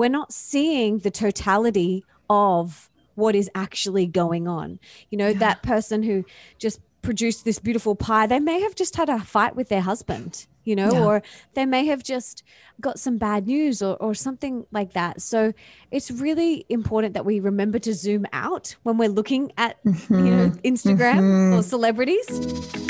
we're not seeing the totality of what is actually going on. You know, yeah. that person who just produced this beautiful pie, they may have just had a fight with their husband, you know, yeah. or they may have just got some bad news or, or something like that. So it's really important that we remember to zoom out when we're looking at, mm-hmm. you know, Instagram mm-hmm. or celebrities.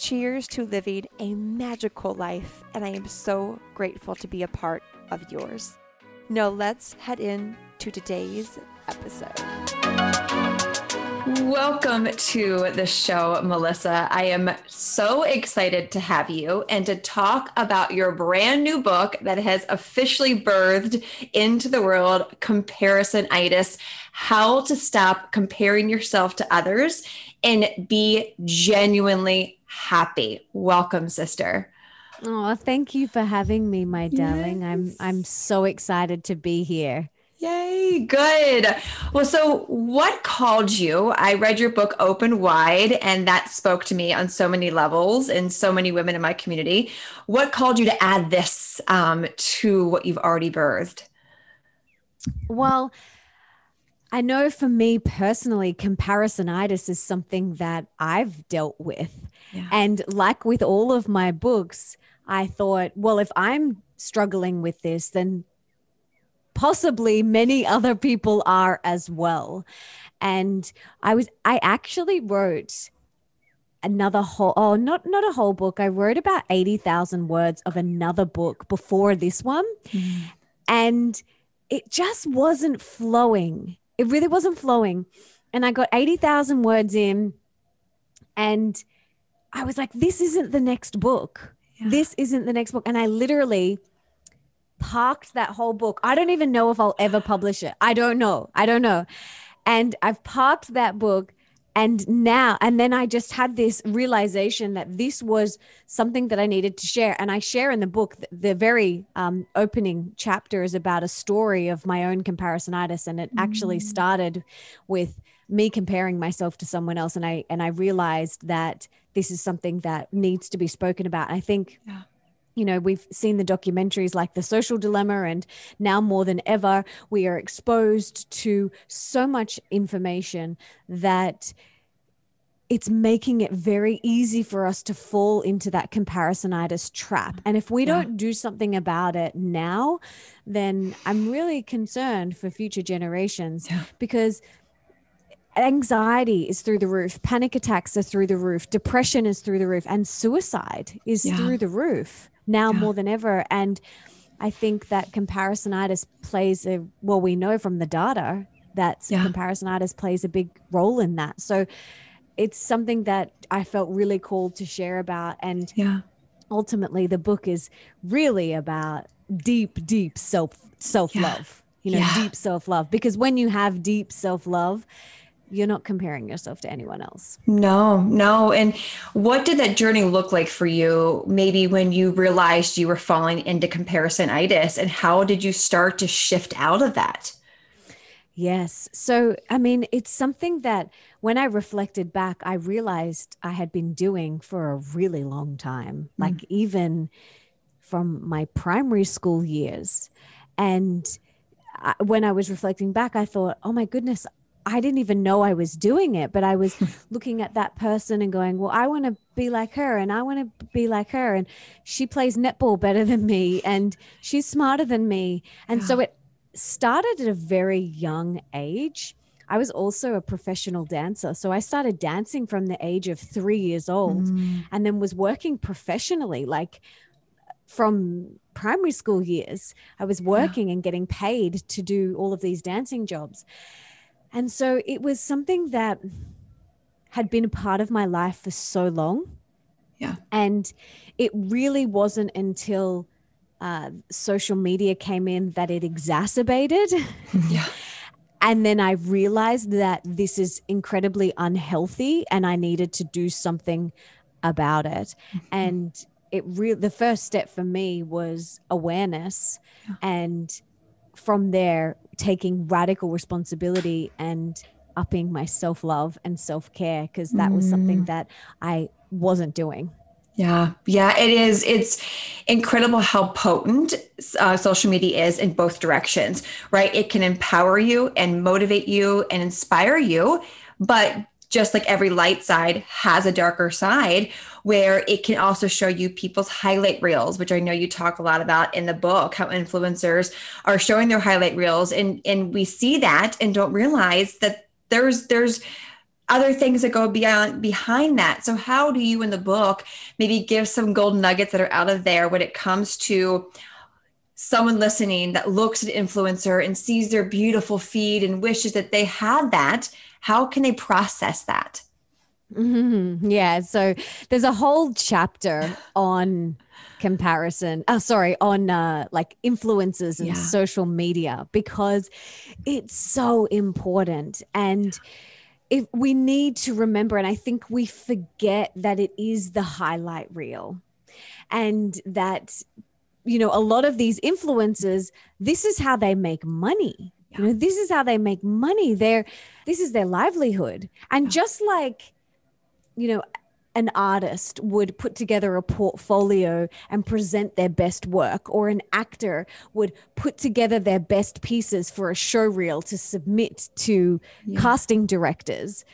Cheers to living a magical life, and I am so grateful to be a part of yours. Now, let's head in to today's episode. Welcome to the show, Melissa. I am so excited to have you and to talk about your brand new book that has officially birthed into the world Comparisonitis How to Stop Comparing Yourself to Others and Be Genuinely happy. Welcome, sister. Oh, thank you for having me, my darling. Yes. I'm I'm so excited to be here. Yay, good. Well, so what called you? I read your book Open Wide, and that spoke to me on so many levels and so many women in my community. What called you to add this um, to what you've already birthed? Well, I know for me personally, comparisonitis is something that I've dealt with. Yeah. And like with all of my books, I thought, well, if I'm struggling with this, then possibly many other people are as well. And I was, I actually wrote another whole oh not not a whole book i wrote about 80,000 words of another book before this one mm. and it just wasn't flowing it really wasn't flowing and i got 80,000 words in and I was like, this isn't the next book. Yeah. This isn't the next book. And I literally parked that whole book. I don't even know if I'll ever publish it. I don't know. I don't know. And I've parked that book. And now, and then I just had this realization that this was something that I needed to share. And I share in the book, the, very um, opening chapter is about a story of my own comparisonitis. And it mm. actually started with me comparing myself to someone else. And I, and I realized that this is something that needs to be spoken about. I think. Yeah you know, we've seen the documentaries like The Social Dilemma, and now more than ever, we are exposed to so much information that it's making it very easy for us to fall into that comparisonitis trap. And if we yeah. don't do something about it now, then I'm really concerned for future generations yeah. because anxiety is through the roof, panic attacks are through the roof, depression is through the roof, and suicide is yeah. through the roof now yeah. more than ever. And I think that comparisonitis plays a well, we know from the data that yeah. comparisonitis plays a big role in that. So it's something that I felt really called to share about. And yeah. ultimately the book is really about deep, deep self self love. You know, deep self love. Because when you have deep self love, you're not comparing yourself to anyone else. No, no. And what did that journey look like for you? Maybe when you realized you were falling into comparisonitis, and how did you start to shift out of that? Yes. So, I mean, it's something that when I reflected back, I realized I had been doing for a really long time, mm. like even from my primary school years. And I, when I was reflecting back, I thought, oh my goodness, I didn't even know I was doing it, but I was looking at that person and going, well, I want to be like her and I want to be like her. And she plays netball better than me and she's smarter than me. And yeah. so it started at a very young age. I was also a professional dancer. So I started dancing from the age of three years old mm. and then was working professionally, like from primary school years. I was working yeah. and getting paid to do all of these dancing jobs. And so it was something that had been a part of my life for so long. Yeah. And it really wasn't until uh, social media came in that it exacerbated. Yeah. and then I realized that this is incredibly unhealthy and I needed to do something about it. Mm-hmm. And it really, the first step for me was awareness. Yeah. And from there, taking radical responsibility and upping my self love and self care, because that mm. was something mm. that I wasn't doing. Yeah, yeah, it is. It's incredible how potent uh, social media is in both directions, right? It can empower you and motivate you and inspire you, but just like every light side has a darker side where it can also show you people's highlight reels which i know you talk a lot about in the book how influencers are showing their highlight reels and and we see that and don't realize that there's there's other things that go beyond behind that. So how do you in the book maybe give some golden nuggets that are out of there when it comes to someone listening that looks at influencer and sees their beautiful feed and wishes that they had that? How can they process that? Mm-hmm. Yeah. So there's a whole chapter on comparison Oh, sorry on uh, like influencers and yeah. social media because it's so important and if we need to remember, and I think we forget that it is the highlight reel and that, you know, a lot of these influencers, this is how they make money. Yeah. You know, this is how they make money. They're, this is their livelihood. And yeah. just like, you know, an artist would put together a portfolio and present their best work, or an actor would put together their best pieces for a show reel to submit to yeah. casting directors.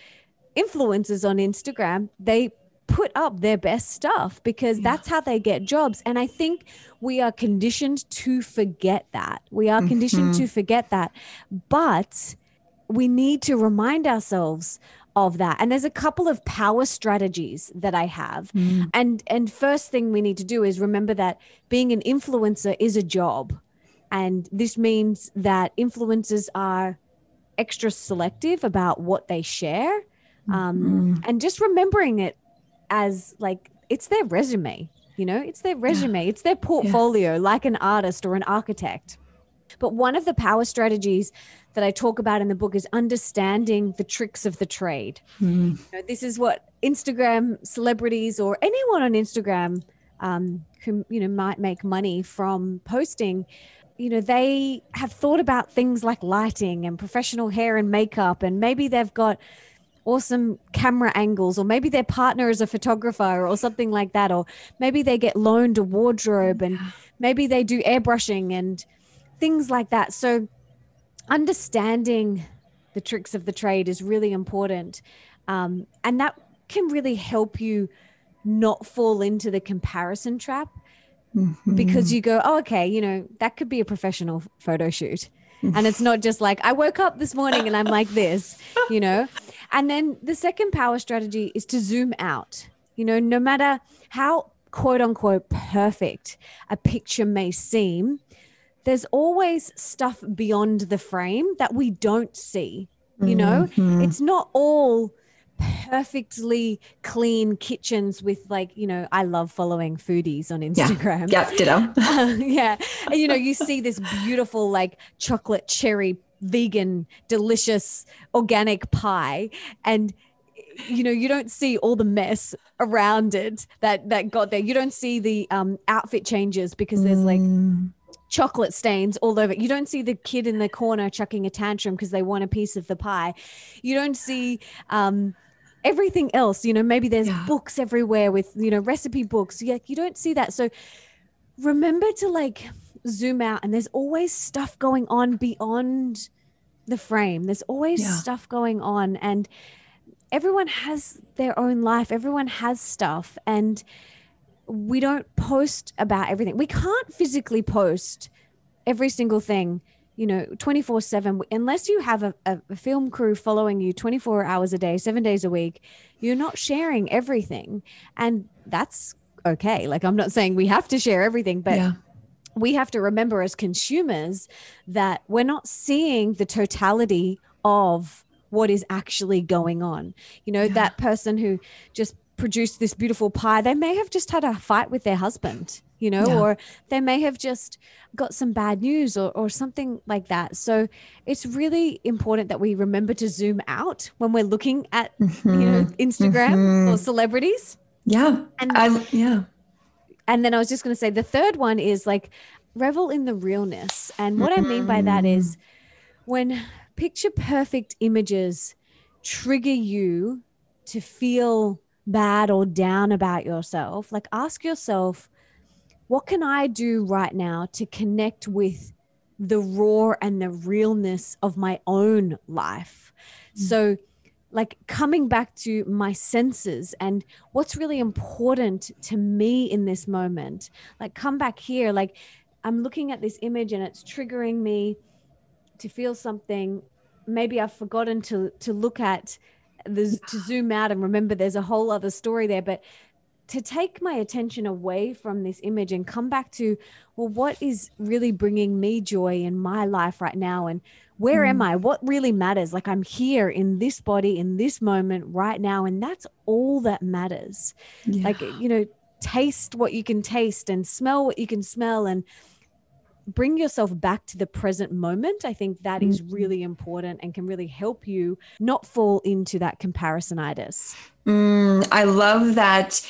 Influencers on Instagram, they put up their best stuff because yeah. that's how they get jobs. And I think we are conditioned to forget that. We are conditioned mm-hmm. to forget that. But we need to remind ourselves of that and there's a couple of power strategies that i have mm. and and first thing we need to do is remember that being an influencer is a job and this means that influencers are extra selective about what they share um, mm. and just remembering it as like it's their resume you know it's their resume yeah. it's their portfolio yeah. like an artist or an architect but one of the power strategies that I talk about in the book is understanding the tricks of the trade. Mm. You know, this is what Instagram celebrities or anyone on Instagram um, who you know might make money from posting. You know, they have thought about things like lighting and professional hair and makeup, and maybe they've got awesome camera angles, or maybe their partner is a photographer or something like that, or maybe they get loaned a wardrobe and maybe they do airbrushing and things like that. So understanding the tricks of the trade is really important. Um, and that can really help you not fall into the comparison trap mm-hmm. because you go, oh, okay, you know, that could be a professional photo shoot. and it's not just like, I woke up this morning and I'm like this, you know? And then the second power strategy is to zoom out. You know, no matter how quote unquote perfect a picture may seem, there's always stuff beyond the frame that we don't see. You know, mm-hmm. it's not all perfectly clean kitchens with like you know i love following foodies on instagram. Yeah, yeah ditto. Uh, yeah. And you know you see this beautiful like chocolate cherry vegan delicious organic pie and you know you don't see all the mess around it that that got there. You don't see the um outfit changes because there's like mm chocolate stains all over. You don't see the kid in the corner chucking a tantrum because they want a piece of the pie. You don't see um, everything else. You know, maybe there's yeah. books everywhere with you know recipe books. Yeah, you don't see that. So remember to like zoom out, and there's always stuff going on beyond the frame. There's always yeah. stuff going on, and everyone has their own life. Everyone has stuff, and we don't post about everything. We can't physically post every single thing you know 24 7 unless you have a, a, film crew following you 24 hours a day seven days a week you're not sharing everything and that's okay like i'm not saying we have to share everything but yeah. we have to remember as consumers that we're not seeing the totality of what is actually going on you know yeah. that person who just produced this beautiful pie they may have just had a fight with their husband you know, yeah. or they may have just got some bad news or, or something like that. So it's really important that we remember to zoom out when we're looking at, mm-hmm. you know, Instagram mm-hmm. or celebrities. Yeah. And I, yeah. And then I was just going to say the third one is like revel in the realness. And what mm-hmm. I mean by that is when picture perfect images trigger you to feel bad or down about yourself, like ask yourself, what can I do right now to connect with the raw and the realness of my own life? Mm. So, like coming back to my senses and what's really important to me in this moment, like come back here, like I'm looking at this image and it's triggering me to feel something. Maybe I've forgotten to to look at the to zoom out and remember there's a whole other story there, but to take my attention away from this image and come back to well what is really bringing me joy in my life right now? And where mm. am i? What really matters? Like i'm here in this body in this moment right now and that's all that matters. Yeah. like you know taste what you can taste and smell what you can smell and bring yourself back to the present moment i think that mm. really important and can really help you not fall into that comparisonitis Mm, I love that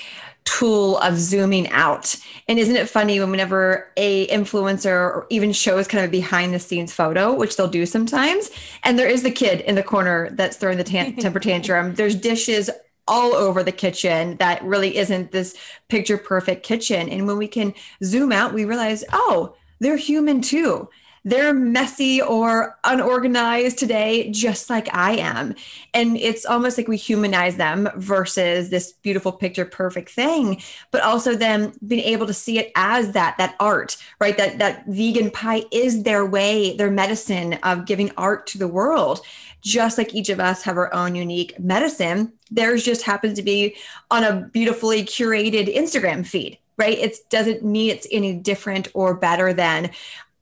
tool of zooming out. And isn't it funny when whenever a influencer or even shows kind of a behind the scenes photo, which they'll do sometimes, and there is the kid in the corner that's throwing the temper tantrum. There's dishes all over the kitchen that really isn't this picture perfect kitchen. And when we can zoom out, we realize, oh, they're human too they're messy or unorganized today, just like I am. And it's almost like we humanize them versus this beautiful picture perfect thing, but also them being able to see it as that, that art, right? That that vegan pie is their way, their medicine of giving art to the world. Just like each of us have our own unique medicine, theirs just happens to be on a beautifully curated Instagram feed right? It doesn't mean it's any different or better than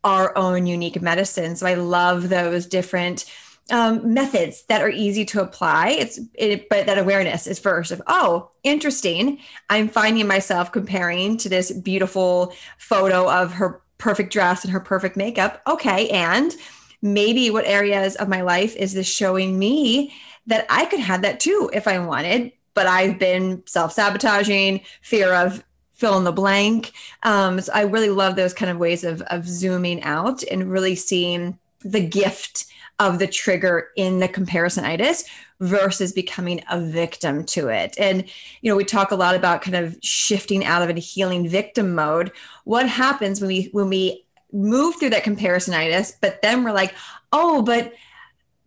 our own unique medicine. So I love those different um, methods that are easy to apply. It's it, but that awareness is first of oh, interesting. I'm finding myself comparing to this beautiful photo of her perfect dress and her perfect makeup. Okay, and maybe what areas of my life is this showing me that I could have that too if I wanted, but I've been self sabotaging, fear of fill in the blank. Um, so I really love those kind of ways of, of zooming out and really seeing the gift of the trigger in the comparisonitis versus becoming a victim to it. And, you know, we talk a lot about kind of shifting out of a healing victim mode. What happens when we, when we move through that comparisonitis, but then we're like, oh, but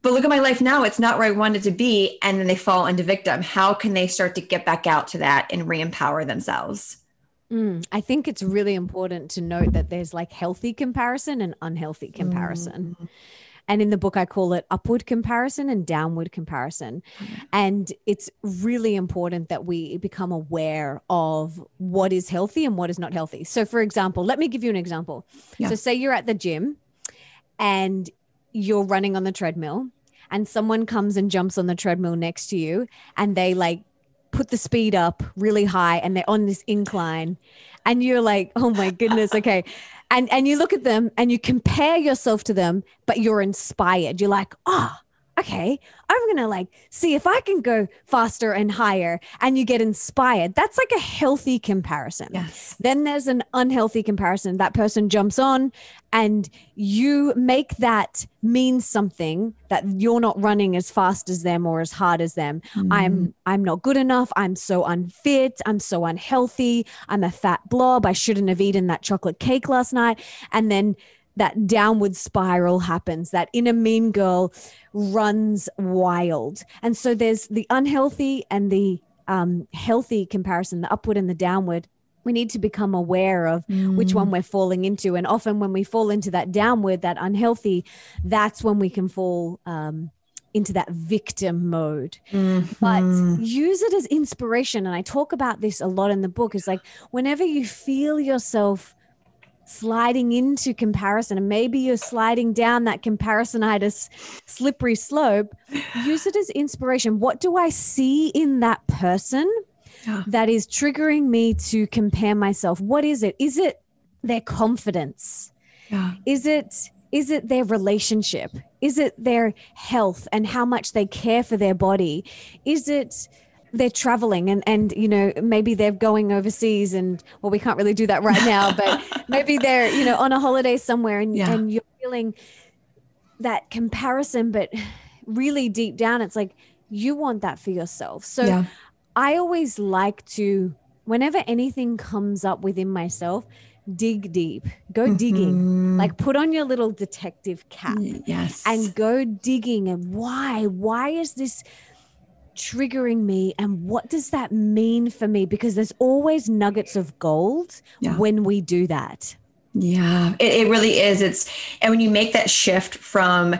but look at my life now it's not where i wanted to be and then they fall into victim how can they start to get back out to that and re-empower themselves Mm, I think it's really important to note that there's like healthy comparison and unhealthy comparison. Mm. And in the book, I call it upward comparison and downward comparison. Mm. And it's really important that we become aware of what is healthy and what is not healthy. So, for example, let me give you an example. Yeah. So, say you're at the gym and you're running on the treadmill, and someone comes and jumps on the treadmill next to you, and they like put the speed up really high and they're on this incline and you're like oh my goodness okay. And and you look at them and you compare yourself to them but you're inspired. You're like oh okay, I'm going to like see if I can go faster and higher and you get inspired. That's like a healthy comparison. Yes. Then there's an unhealthy comparison. That person jumps on and you make that mean something that you're not running as fast as them or as hard as them. Mm. I'm I'm not good enough. I'm so unfit. I'm so unhealthy. I'm a fat blob. I shouldn't have eaten that chocolate cake last night. And then that downward spiral happens, that inner mean girl runs wild. And so there's the unhealthy and the um, healthy comparison, the upward and the downward. we need to become aware of mm. which one we're falling into and often when we fall into that downward that unhealthy that's when we can fall um, into that victim mode mm-hmm. but use it as inspiration and i talk about this a lot in the book is like whenever you feel yourself sliding into comparison and maybe you're sliding down that comparisonitis slippery slope use it as inspiration. What do i see in that person that is triggering me to compare myself? What is it? Is it their confidence? Yeah. is it is it their relationship? Is it their health and how much they care for their body? Is it they're traveling and and you know maybe they're going overseas and well we can't really do that right now but maybe they're you know on a holiday somewhere and, yeah. and you're feeling that comparison but really deep down it's like you want that for yourself so yeah. i always like to whenever anything comes up within myself dig deep go mm-hmm. digging like put on your little detective cap yes and go digging and why why is this triggering me and what does that mean for me? Because there's always nuggets of gold yeah. when we do that. Yeah it, it really is. It's and when you make that shift from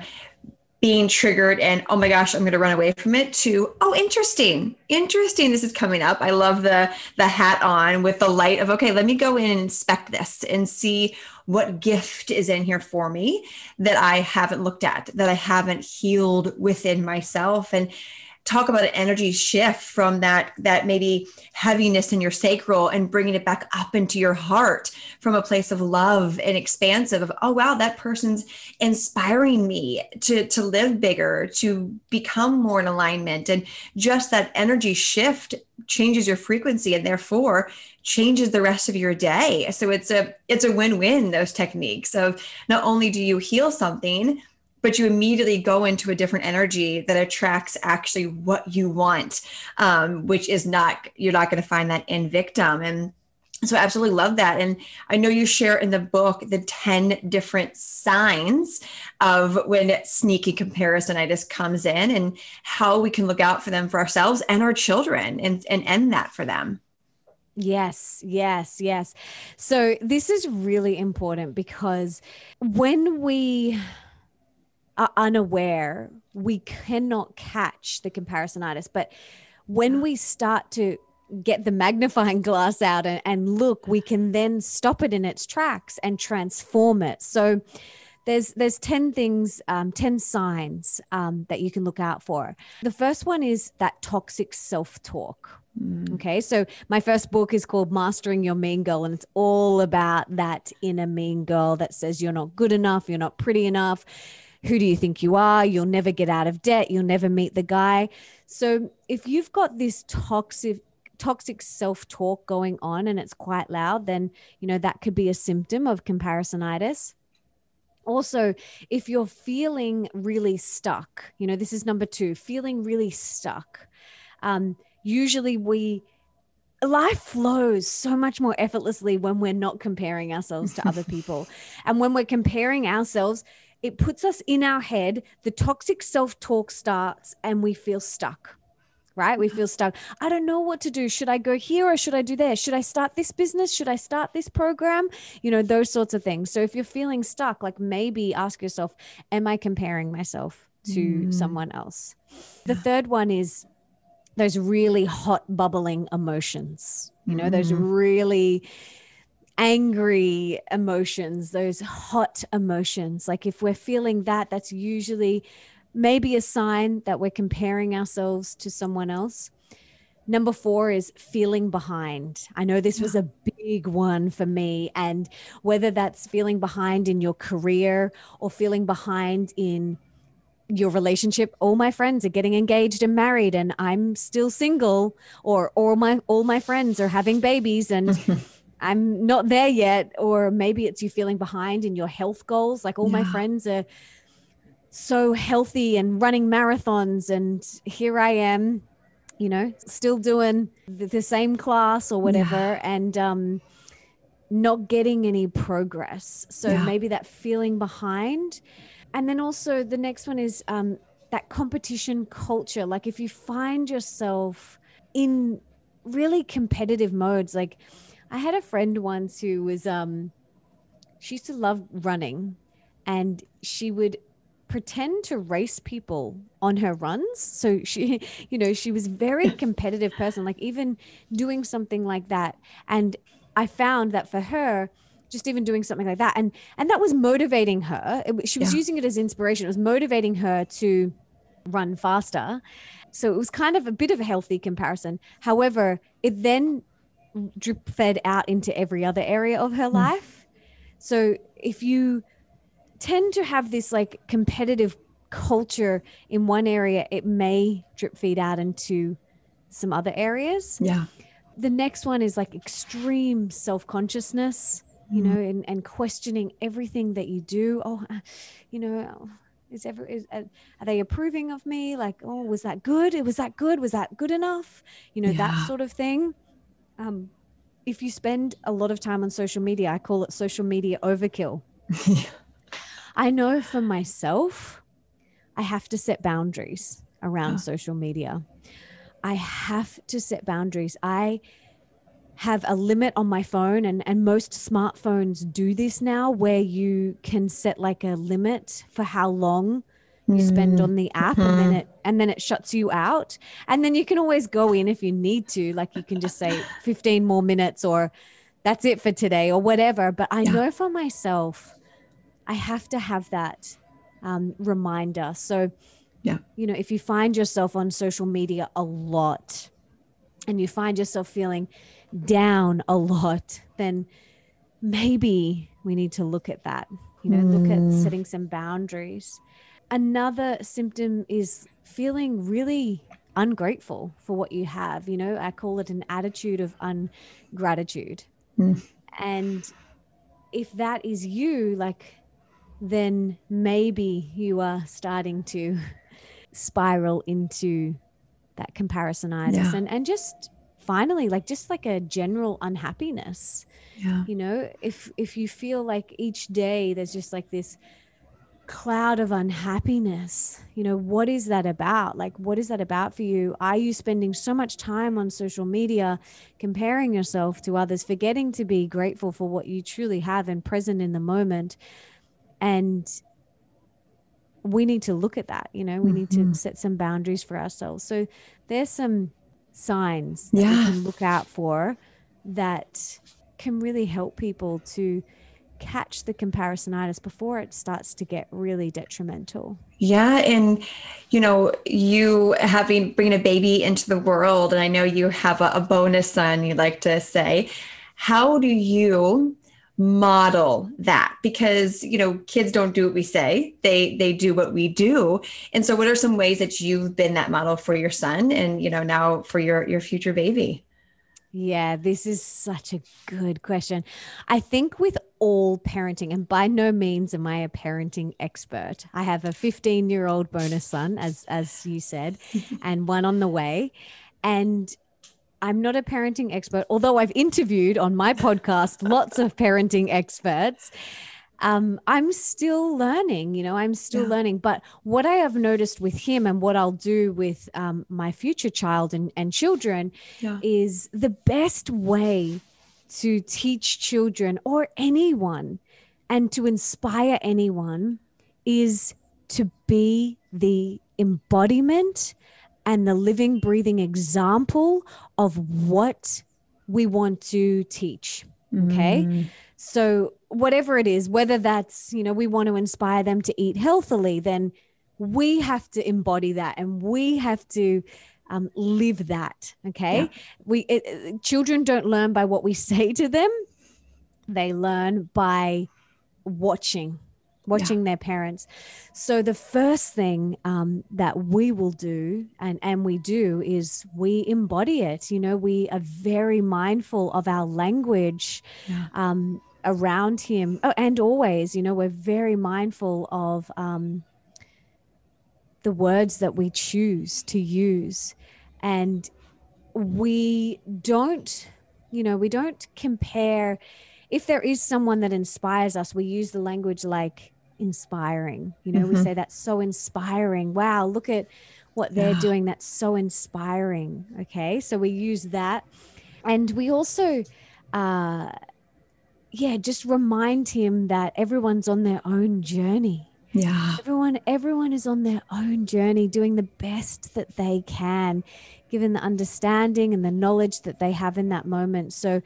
being triggered and oh my gosh i'm going to run away from it to oh interesting interesting this is coming up. I love the the hat on with the light of okay let me go in and inspect this and see what gift is in here for me that i haven't looked at that i haven't healed within myself. And talk about an energy shift from that that maybe heaviness in your sacral and bringing it back up into your heart from a place of love and expansive of oh wow that person's inspiring me to to live bigger to become more in alignment. And just that energy shift changes your frequency and therefore changes the rest of your day. So it's a it's a win-win those techniques of not only do you heal something but you immediately go into a different energy that attracts actually what you want um, which is not you're not going to find that in victim and so I absolutely love that. And I know you share in the book the 10 different signs of when sneaky comparisonitis comes in and how we can look out for them for ourselves and our children and, and end that for them. Yes, yes, yes. So this is really important because when we are unaware, we cannot catch the comparisonitis. But when we start to get the magnifying glass out and, and look, we can then stop it in its tracks and transform it. So there's there's 10 things um, 10 signs um, that you can look out for the first one is that toxic self-talk mm. okay so my first book is called mastering your mean girl and it's all about that inner mean girl that says you're not good enough you're not pretty enough who do you think you are? You'll never get out of debt. You'll never meet the guy. So if you've got this toxic toxic self-talk going on and it's quite loud, then you know that could be a symptom of comparisonitis. Also, if you're feeling really stuck, you know, this is number two, feeling really stuck. Um, usually we life flows so much more effortlessly when we're not comparing ourselves to other people. And when we're comparing ourselves, it puts us in our head, the toxic self talk starts, and we feel stuck. Right? We feel stuck. I don't know what to do. Should I go here or should I do there? Should I start this business? Should I start this program? You know, those sorts of things. So if you're feeling stuck, like maybe ask yourself, Am I comparing myself to mm. someone else? The third one is those really hot, bubbling emotions. You know, mm. those really angry emotions, those hot emotions. Like if we're feeling that, that's usually maybe a sign that we're comparing ourselves to someone else. Number four is feeling behind. I know this was a big one for me. And whether that's feeling behind in your career or feeling behind in your relationship all my friends are getting engaged and married and i'm still single or all my all my friends are having babies and I'm not there yet, or maybe it's you feeling behind in your health goals. Like all yeah. my friends are so healthy and running marathons, and here I am, you know, still doing the, the same class or whatever, yeah. and um, not getting any progress. So yeah. maybe that feeling behind. And then also the next one is um, that competition culture. Like if you find yourself in really competitive modes, like I had a friend once who was um she used to love running and she would pretend to race people on her runs. So she you know she was very competitive person like even doing something like that. And i found that for her just even doing something like that and and that was motivating her. It, she was yeah. using it as inspiration. It was motivating her to run faster. So it was kind of a bit of a healthy comparison. However it then drip fed out into every other area of her mm. life so if you tend to have this like competitive culture in one area it may drip feed out into some other areas yeah the next one is like extreme self-consciousness you mm-hmm. know, and, and questioning everything that you do. Oh, uh, you know, is ever is uh, are they approving of me? Like, oh, was that good? Was that good? Was that good enough? You know, yeah. that sort of thing. Um, if you spend a lot of time on social media, I call it social media overkill. I know for myself, I have to set boundaries around oh. social media. I have to set boundaries. I have a limit on my phone and and most smartphones do this now where you can set like a limit for how long you spend on the app mm-hmm. and then mm-hmm. it and then it shuts you out and then you can always go in if you need to like you can just say 15 more minutes or that's it for today or whatever but i yeah. know for myself i have to have that um, reminder so yeah you know if you find yourself on social media a lot and you find yourself feeling down a lot, then maybe we need to look at that, you know, mm. look at hmm. setting some boundaries. Another symptom is feeling really ungrateful for what you have. You know, I call it an attitude of ungratitude. Mm. And if that is you, like, then maybe you are starting to spiral into that comparisonitis yeah. and, and just finally like just like a general unhappiness yeah. you know if if you feel like each day there's just like this cloud of unhappiness you know what is that about like what is that about for you are you spending so much time on social media comparing yourself to others forgetting to be grateful for what you truly have and present in the moment and we need to look at that you know we mm-hmm. need to mm-hmm. set some boundaries for ourselves so there's some signs that yeah. we can look out for that can really help people to catch the comparisonitis before it starts to get really detrimental. Yeah, and you know, you having bringing a baby into the world, and I know you have a, a bonus son. You like to say, how do you model that because you know kids don't do what we say they they do what we do and so what are some ways that you've been that model for your son and you know now for your your future baby yeah this is such a good question i think with all parenting and by no means am i a parenting expert i have a 15 year old bonus son as as you said and one on the way and I'm not a parenting expert, although I've interviewed on my podcast lots of parenting experts. Um, I'm still learning, you know, I'm still yeah. learning. But what I have noticed with him and what I'll do with um, my future child and, and children yeah. is the best way to teach children or anyone and to inspire anyone is to be the embodiment and the living, breathing example of what we want to teach. Okay. Mm. So, whatever it is, whether that's, you know, we want to inspire them to eat healthily, then we have to embody that and we have to um, live that. Okay. Yeah. We, it, children don't learn by what we say to them, they learn by watching watching yeah. their parents. So the first thing um, that we will do, and and we do, is we embody it. You know, we are very mindful of our language. Yeah. Um, around him oh, and always you know we're very mindful of um, the words that we choose to use and we don't you know we don't compare if there is someone that inspires us we use the language like inspiring. You know, mm-hmm. we say that's so inspiring. Wow, look at what they're yeah. doing. That's so inspiring. Okay. So we use that. And we also uh, yeah, just remind him that everyone's on their own journey. Yeah. Everyone, everyone is on their own journey, doing the best that they can, given the understanding and the knowledge that they have in that moment. So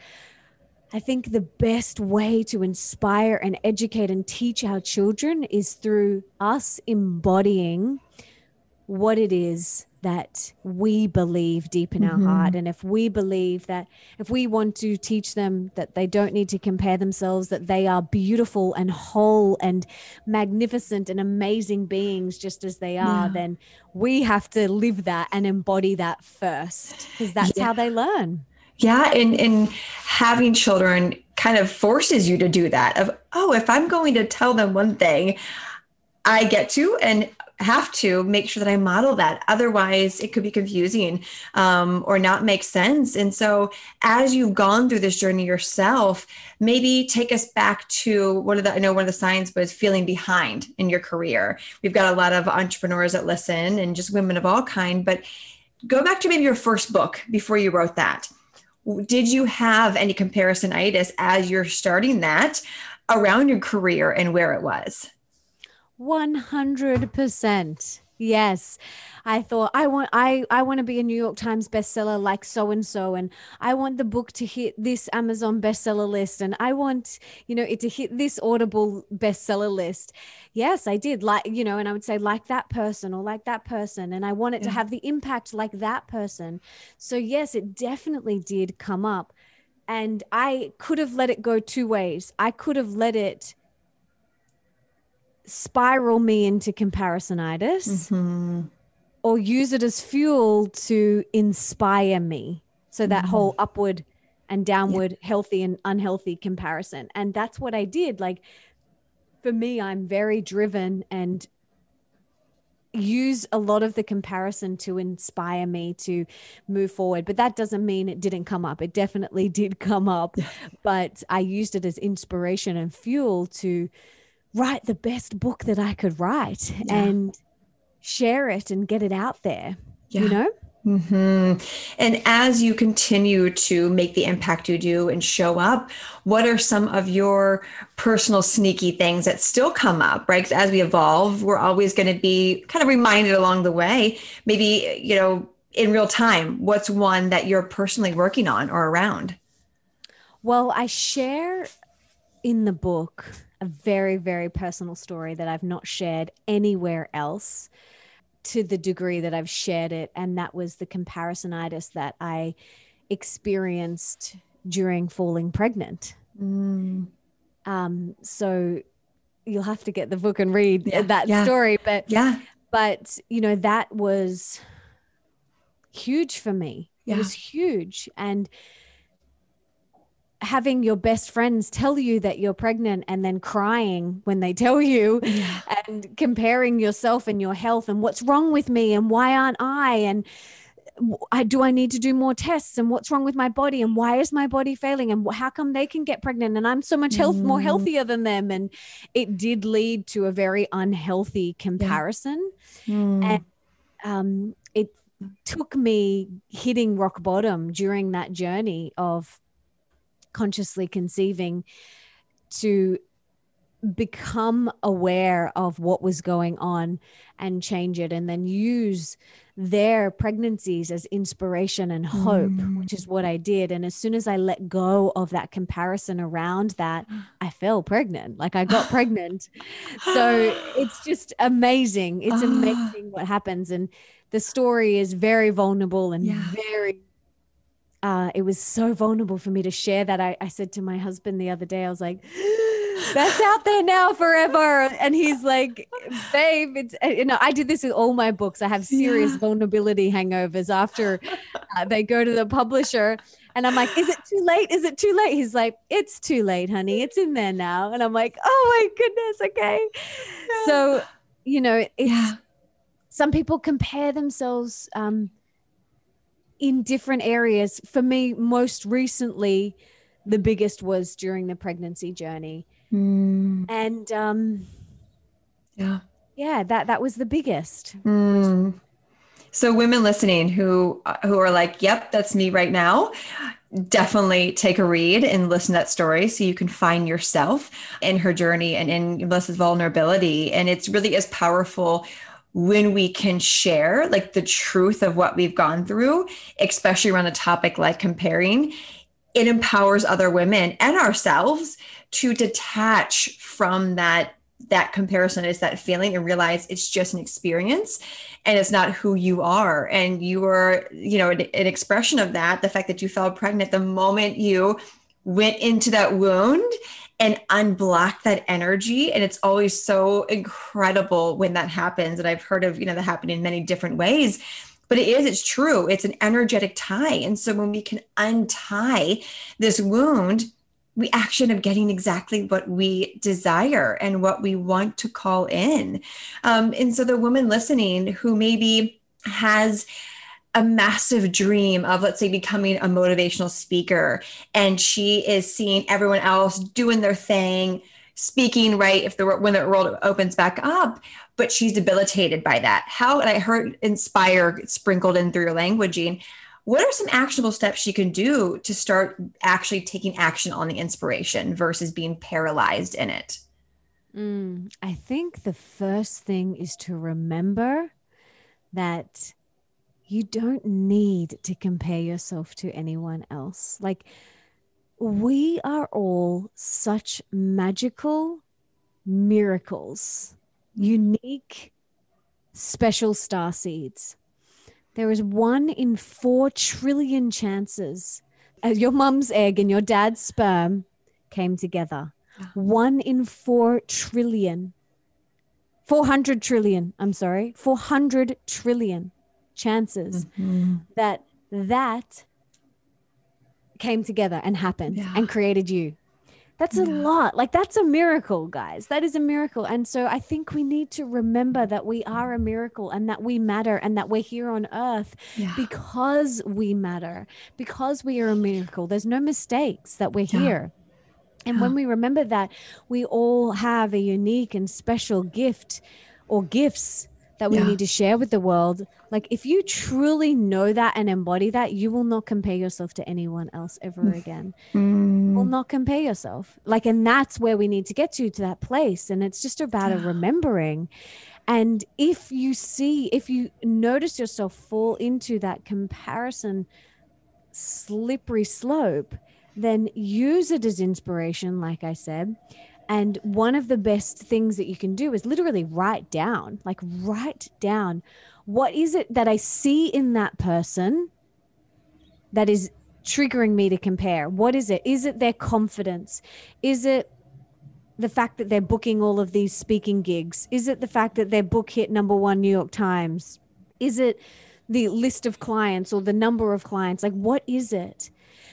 I think the best way to inspire and educate and teach our children is through us embodying what it is that we believe deep in mm-hmm. our heart. And if we believe that, if we want to teach them that they don't need to compare themselves, that they are beautiful and whole and magnificent and amazing beings just as they are, yeah. then we have to live that and embody that first because that's yeah. how they learn. Yeah. And, and having children kind of forces you to do that of, oh, if I'm going to tell them one thing, I get to, and have to make sure that I model that. Otherwise, it could be confusing um, or not make sense. And so, as you've gone through this journey yourself, maybe take us back to one of the, I know one of the signs was feeling behind in your career. We've got a lot of entrepreneurs that listen and just women of all kind, but go back to maybe your first book before you wrote that. Did you have any comparisonitis as you're starting that around your career and where it was? 100%. Yes. I thought I want I I want to be a New York Times bestseller like so and so and I want the book to hit this Amazon bestseller list and I want, you know, it to hit this Audible bestseller list. Yes, I did. Like, you know, and I would say like that person or like that person and I want it yeah. to have the impact like that person. So yes, it definitely did come up. And I could have let it go two ways. I could have let it spiral me into comparisonitis mm-hmm. or use it as fuel to inspire me. So that mm-hmm. whole upward and downward, yeah. healthy and unhealthy comparison. And that's what I did. Like for me, I'm very driven and use a lot of the comparison to inspire me to move forward but that doesn't mean it didn't come up it definitely did come up but i used it as inspiration and fuel to write the best book that I could write yeah. and share it and get it out there, yeah. you know? Mm-hmm. And as you continue to make the impact you do and show up, what are some of your personal sneaky things that still come up, right? As we evolve, we're always going to be kind of reminded along the way, maybe, you know, in real time, what's one that you're personally working on or around? Well, I share in the book a very, very personal story that I've not shared anywhere else to the degree that I've shared it. And that was the comparisonitis that I experienced during falling pregnant. Mm. Um, so you'll have to get the book and read yeah, that yeah. story. But yeah, but you know, that was huge for me. Yeah. It was huge. And having your best friends tell you that you're pregnant and then crying when they tell you yeah. and comparing yourself and your health and what's wrong with me and why aren't I and I, do I need to do more tests and what's wrong with my body and why is my body failing and how come they can get pregnant and I'm so much health mm. more healthier than them and it did lead to a very unhealthy comparison yeah. mm. and um, it took me hitting rock bottom during that journey of consciously conceiving to become aware of what was going on and change it and then use their pregnancies as inspiration and hope mm. which is what I did. And as soon as I let go of that comparison around that I fell pregnant. Like I got pregnant. So it's just amazing. It's amazing what happens. And the story is very vulnerable and yeah. very uh, it was so vulnerable for me to share that. I, I said to my husband the other day, I was like, that's out there now forever. And he's like, babe, it's, uh, you know, I did this with all my books. I have serious yeah. vulnerability hangovers after uh, they go to the publisher. And I'm like, is it too late? Is it too late? He's like, it's too late, honey. It's in there now. And I'm like, oh my goodness. Okay. Yeah. So, you know, it's, yeah. some people compare themselves, um, in different areas. For me, most recently, the biggest was during the pregnancy journey. Mm. And um, yeah, yeah, that that was the biggest. Mm. So, women listening who who are like, "Yep, that's me right now." definitely take a read and listen to that story so you can find yourself in her journey and in Melissa's vulnerability. And it's really as powerful when we can share like the truth of what we've gone through, especially around a topic like comparing. It empowers other women and ourselves to detach from that that comparison is that feeling and realize it's just an experience and it's not who you are and you are you know an, an, expression of that the fact that you fell pregnant the moment you went into that wound and unblock that energy. And it's always so incredible when that happens. And i've heard of you know that happening in many different ways but it is it's true. It's an energetic tie. And so when we can untie this wound we end up getting exactly what we desire and what we want to call in. Um, and so the woman listening who maybe has a massive dream of let's say becoming a motivational speaker. And she is seeing everyone else doing their thing speaking right if the when the world opens back up. But she's debilitated by that. How and i heard inspire sprinkled in through your languaging. What are some actionable steps she can do to start actually taking action on the inspiration versus being paralyzed in it? Mm, I think the first thing is to remember that you don't need to compare yourself to anyone else. Like, we are all such magical miracles, unique, special star seeds there is one in four trillion chances as your mum's egg and your dad's sperm came together. Ah. One in four trillion. 400 trillion, I'm sorry, 400 trillion chances mm-hmm. that that came together and happened yeah. and created you. That's yeah. a lot. Like that's a miracle, guys. That is a miracle. And so I think we need to remember that we are a miracle and that we matter and that we're here on earth yeah. because we matter, because we are a miracle. There's no mistakes that we're here. And when we remember that, we all have a unique and special gift or gifts that we yeah. need to share with the world. Like, if you truly know that and embody that, you will not compare yourself to anyone else ever mm. again. Mm. Will not compare yourself. Like, and that's where we need to get to, to that place. And it's just about a remembering. And if you see, if you notice yourself fall into that comparison slippery slope, then use it as inspiration, like I said, and one of the best things that you can do is literally write down, like write down what is it that I see in that person that is triggering me to compare? What is it? Is it their confidence? Is it the fact that they're booking all of these speaking gigs? Is it the fact that their book hit number one New York Times? Is it the list of clients or the number of clients? Like, what is it?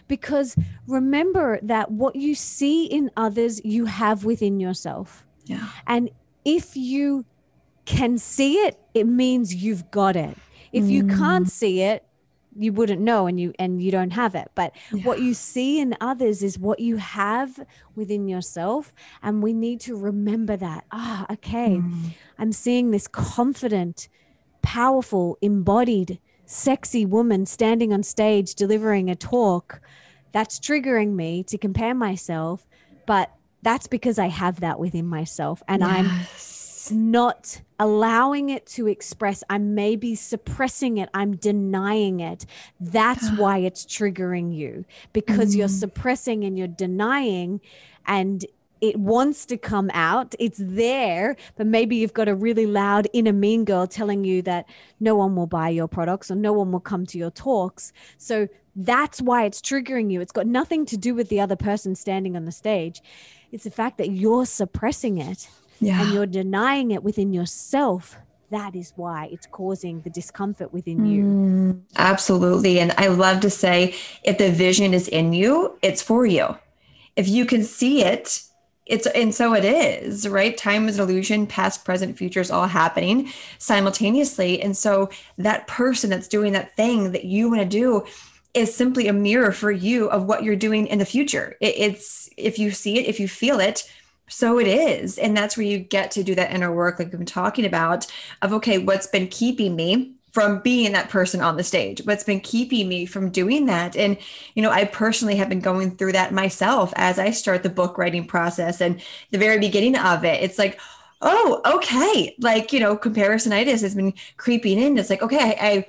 Because remember that what you see in others, you have within yourself. Yeah. And if you can see it, it means you've got it. If mm. you can't see it, you wouldn't know and you and you don't have it but yeah. what you see in others is what you have within yourself and we need to remember that ah okay mm. i'm seeing this confident powerful embodied sexy woman standing on stage delivering a talk that's triggering me to compare myself but that's because i have that within myself and yes. i'm not allowing it to express i'm maybe suppressing it i'm denying it that's why it's triggering you because mm. you're suppressing and you're denying and it wants to come out. It's there, but maybe you've got a really loud inner mean girl telling you that no one will buy your products or no one will come to your talks. So that's why it's triggering you. It's got nothing to do with the other person standing on the stage. It's the fact that you're suppressing it yeah. and you're denying it within yourself that is why it's causing the discomfort within you. Mm, absolutely. And I love to say if the vision is in you, it's for you. If you can see it, it's and so it is right? Time is an illusion past present future is all happening simultaneously. And so that person that's doing that thing that you want to do is simply a mirror for you of what you're doing in the future. It, it's if you see it if you feel it so it is. And that's where you get to do that inner work like we've been talking about of okay what's been keeping me from being that person on the stage. What's been keeping me from doing that and you know i personally have been going through that myself as i start the book writing process and the very beginning of it. It's like oh okay. Like you know comparisonitis has been creeping in. It's like okay I, I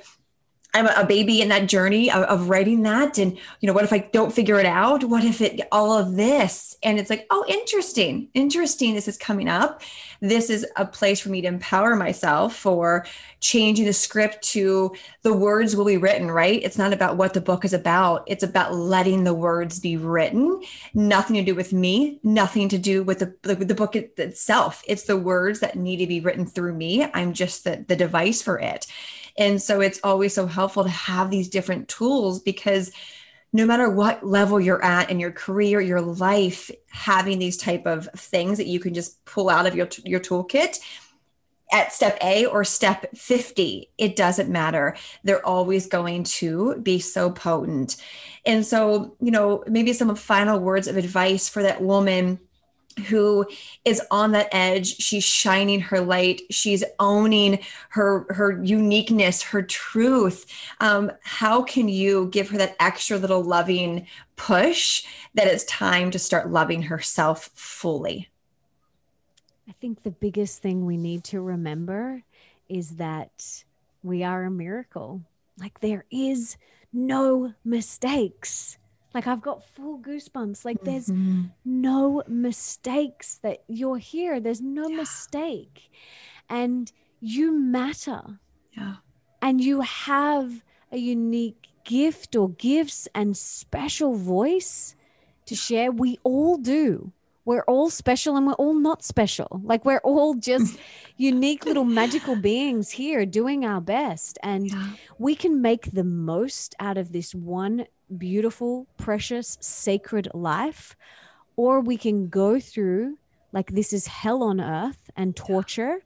I'm a baby in that journey of, of, writing that. And, you know, what if I don't figure it out? What if it, all of this? And it's like, oh, interesting, interesting. This is coming up. This is a place for me to empower myself for changing the script to the words will be written, right? It's not about what the book is about. It's about letting the words be written. Nothing to do with me, nothing to do with the, the, the book itself. It's the words that need to be written through me. I'm just the, the device for it. And so it's always so helpful to have these different tools because no matter what level you're at in your career, your life, having these type of things that you can just pull out of your, your toolkit at step A or step 50, it doesn't matter. They're always going to be so potent. And so, you know, maybe some final words of advice for that woman who is on that edge. She's shining her light. She's owning her her uniqueness her truth. Um, how can you give her that extra little loving push that it's time to start loving herself fully? I think the biggest thing we need to remember is that we are a miracle. Like there is no mistakes like I've got full goosebumps. Like there's mm-hmm. no mistakes that you're here. There's no yeah. mistake. And you matter. Yeah. And you have a unique gift or gifts and special voice to share. We all do. We're all special and we're all not special. Like we're all just unique little magical beings here doing our best. And yeah. we can make the most out of this one beautiful, precious, sacred life, or we can go through like this is hell on earth and torture.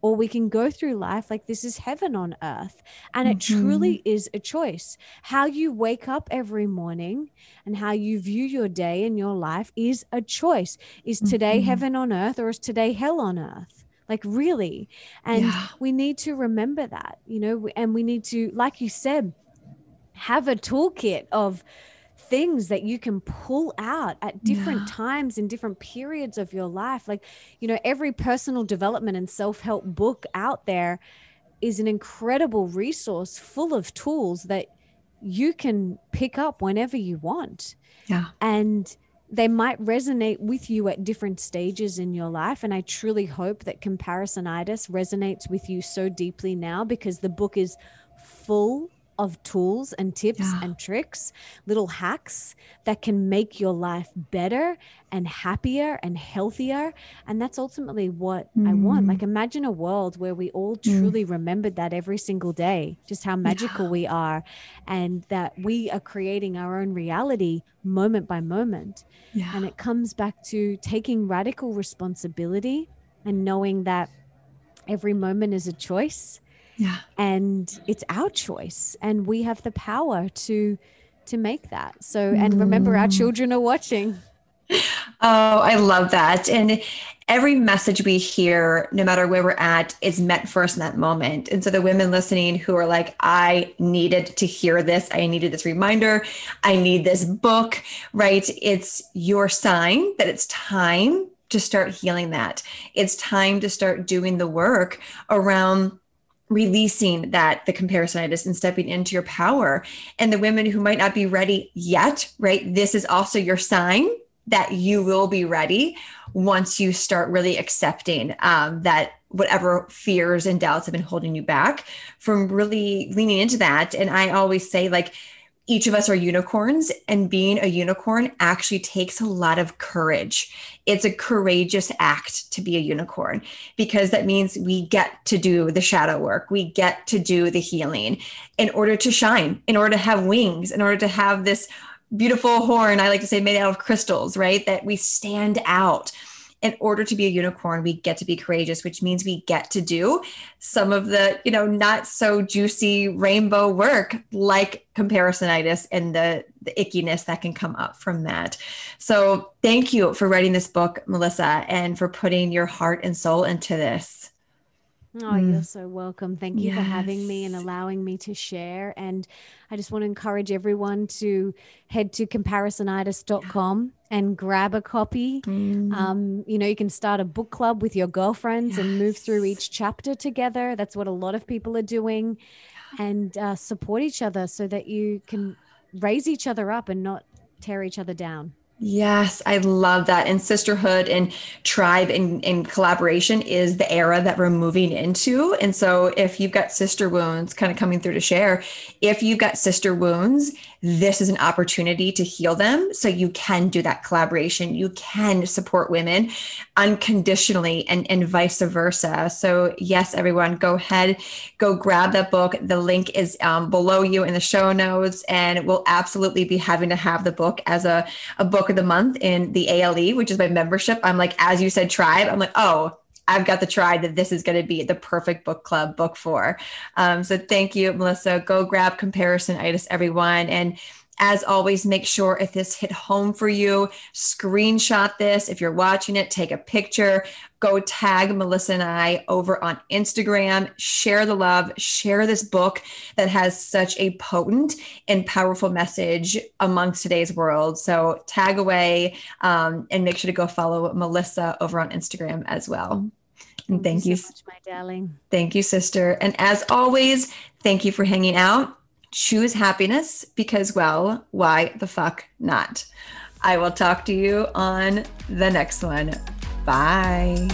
Or we can go through life like this is heaven on earth. And mm-hmm. it truly is a choice. How you wake up every morning and how you view your day and your life is a choice. Is today mm-hmm. heaven on earth or is today hell on earth? like really and yeah. we need to remember that you know and we need to like you said have a toolkit of things that you can pull out at different yeah. times in different periods of your life. Like, you know, every personal development and self help book out there is an incredible resource full of tools that you can pick up whenever you want. Yeah. And they might resonate with you at different stages in your life. And I truly hope that comparisonitis resonates with you so deeply now because the book is full of tools and tips yeah. and tricks, little hacks that can make your life better and happier and healthier. And that's ultimately what mm. I want. Like, mm. imagine a world where we all mm. truly mm. remembered that every single day, just how magical yeah. we are, and that we are creating our own reality moment by moment. Yeah. And it comes back to taking radical responsibility and knowing that every moment is a choice yeah. And it's our choice and we have the power to to make that. So and remember our mm. children are watching. Oh, I love that. And every message we hear, no matter where we're at, is met first in that moment. And so the women listening who are like, I needed to hear this, I needed this reminder, I need this book, right? It's your sign that it's time to start healing that. It's time to start doing the work around releasing that the comparisonitis and stepping into your power. And the women who might not be ready yet right this is also your sign that you will be ready once you start really accepting um, that whatever fears and doubts have been holding you back from really leaning into that. And i always say like each of us are unicorns, and being a unicorn actually takes a lot of courage. It's a courageous act to be a unicorn because that means we get to do the shadow work, we get to do the healing in order to shine, in order to have wings, in order to have this beautiful horn, I like to say, made out of crystals, right? That we stand out in order to be a unicorn, we get to be courageous, which means we get to do some of the, you know, not so juicy rainbow work like comparisonitis and the, the ickiness that can come up from that. So thank you for writing this book, Melissa, and for putting your heart and soul into this. Oh, mm. you're so welcome. Thank you yes. for having me and allowing me to share. And I just want to encourage everyone to head to comparisonitis.com and grab a copy. Mm. Um, you know, you can start a book club with your girlfriends yes. and move through each chapter together. That's what a lot of people are doing. And uh, support each other so that you can raise each other up and not tear each other down. Yes, I love that. And sisterhood and tribe and, and collaboration is the era that we're moving into. And so, if you've got sister wounds kind of coming through to share, if you've got sister wounds this is an opportunity to heal them. So you can do that collaboration. You can support women unconditionally and, and vice versa. So, yes, everyone, go ahead, go grab that book. The link is um, below you in the show notes. And we'll absolutely be having to have the book as a, a book of the month in the ALE, which is my membership. I'm like, as you said, tribe, I'm like, oh, I've got the try that this is going to be the perfect book club book for. Um, so thank you, Melissa. Go grab comparison Comparisonitis, everyone. And as always, make sure if this hit home for you, screenshot this. If you're watching it, take a picture. Go tag Melissa and I over on Instagram. Share the love. Share this book that has such a potent and powerful message amongst today's world. So tag away um, and make sure to go follow Melissa over on Instagram as well. And thank, thank you, so much, my darling. Thank you, sister. And as always, thank you for hanging out. Choose happiness because, well, why the fuck not? I will talk to you on the next one. Bye.